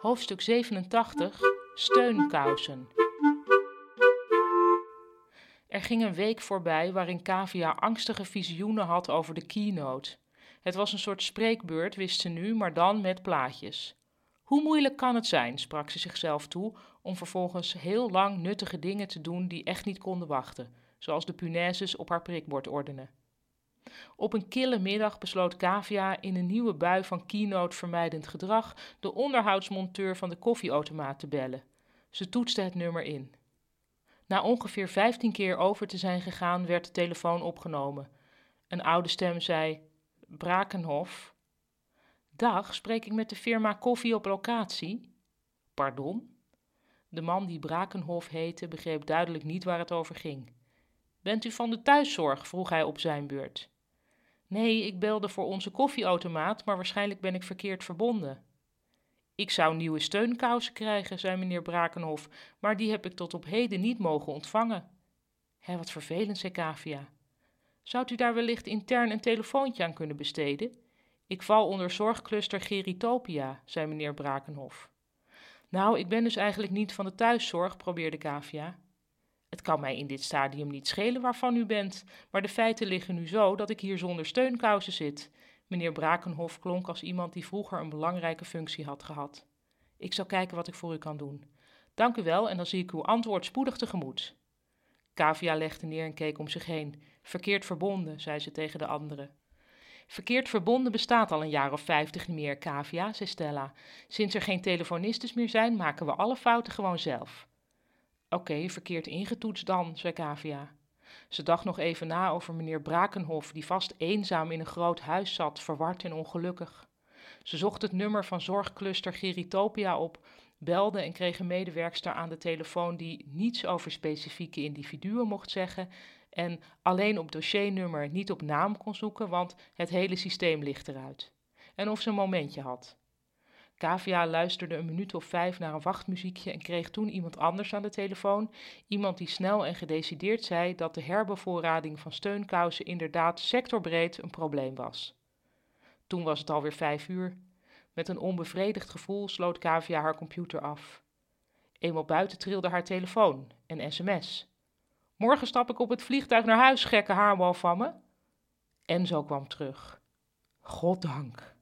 Hoofdstuk 87 Steunkousen. Er ging een week voorbij waarin Kavia angstige visioenen had over de keynote. Het was een soort spreekbeurt, wist ze nu, maar dan met plaatjes. Hoe moeilijk kan het zijn, sprak ze zichzelf toe, om vervolgens heel lang nuttige dingen te doen die echt niet konden wachten, zoals de punaises op haar prikbord ordenen. Op een kille middag besloot Kavia in een nieuwe bui van keynote vermijdend gedrag de onderhoudsmonteur van de koffieautomaat te bellen. Ze toetste het nummer in. Na ongeveer vijftien keer over te zijn gegaan, werd de telefoon opgenomen. Een oude stem zei: Brakenhof. Dag, spreek ik met de firma Koffie op locatie? Pardon? De man die Brakenhof heette begreep duidelijk niet waar het over ging. Bent u van de thuiszorg? vroeg hij op zijn beurt. Nee, ik belde voor onze koffieautomaat, maar waarschijnlijk ben ik verkeerd verbonden. Ik zou nieuwe steunkousen krijgen, zei meneer Brakenhof, maar die heb ik tot op heden niet mogen ontvangen. Hé, wat vervelend, zei Kavia. Zou u daar wellicht intern een telefoontje aan kunnen besteden? Ik val onder zorgcluster Geritopia, zei meneer Brakenhof. Nou, ik ben dus eigenlijk niet van de thuiszorg, probeerde Kavia. Het kan mij in dit stadium niet schelen waarvan u bent, maar de feiten liggen nu zo dat ik hier zonder steunkousen zit. Meneer Brakenhof klonk als iemand die vroeger een belangrijke functie had gehad. Ik zal kijken wat ik voor u kan doen. Dank u wel en dan zie ik uw antwoord spoedig tegemoet. Kavia legde neer en keek om zich heen. Verkeerd verbonden, zei ze tegen de anderen. Verkeerd verbonden bestaat al een jaar of vijftig niet meer, Kavia, zei Stella. Sinds er geen telefonistes meer zijn, maken we alle fouten gewoon zelf. Oké, verkeerd ingetoetst dan, zei Kavia. Ze dacht nog even na over meneer Brakenhof, die vast eenzaam in een groot huis zat, verward en ongelukkig. Ze zocht het nummer van zorgcluster Geritopia op, belde en kreeg een medewerkster aan de telefoon die niets over specifieke individuen mocht zeggen en alleen op dossiernummer, niet op naam kon zoeken, want het hele systeem ligt eruit. En of ze een momentje had. Kavia luisterde een minuut of vijf naar een wachtmuziekje en kreeg toen iemand anders aan de telefoon. Iemand die snel en gedecideerd zei dat de herbevoorrading van steunkousen inderdaad sectorbreed een probleem was. Toen was het alweer vijf uur. Met een onbevredigd gevoel sloot Kavia haar computer af. Eenmaal buiten trilde haar telefoon, en sms. Morgen stap ik op het vliegtuig naar huis, gekke haarbal van me. En zo kwam terug. Goddank.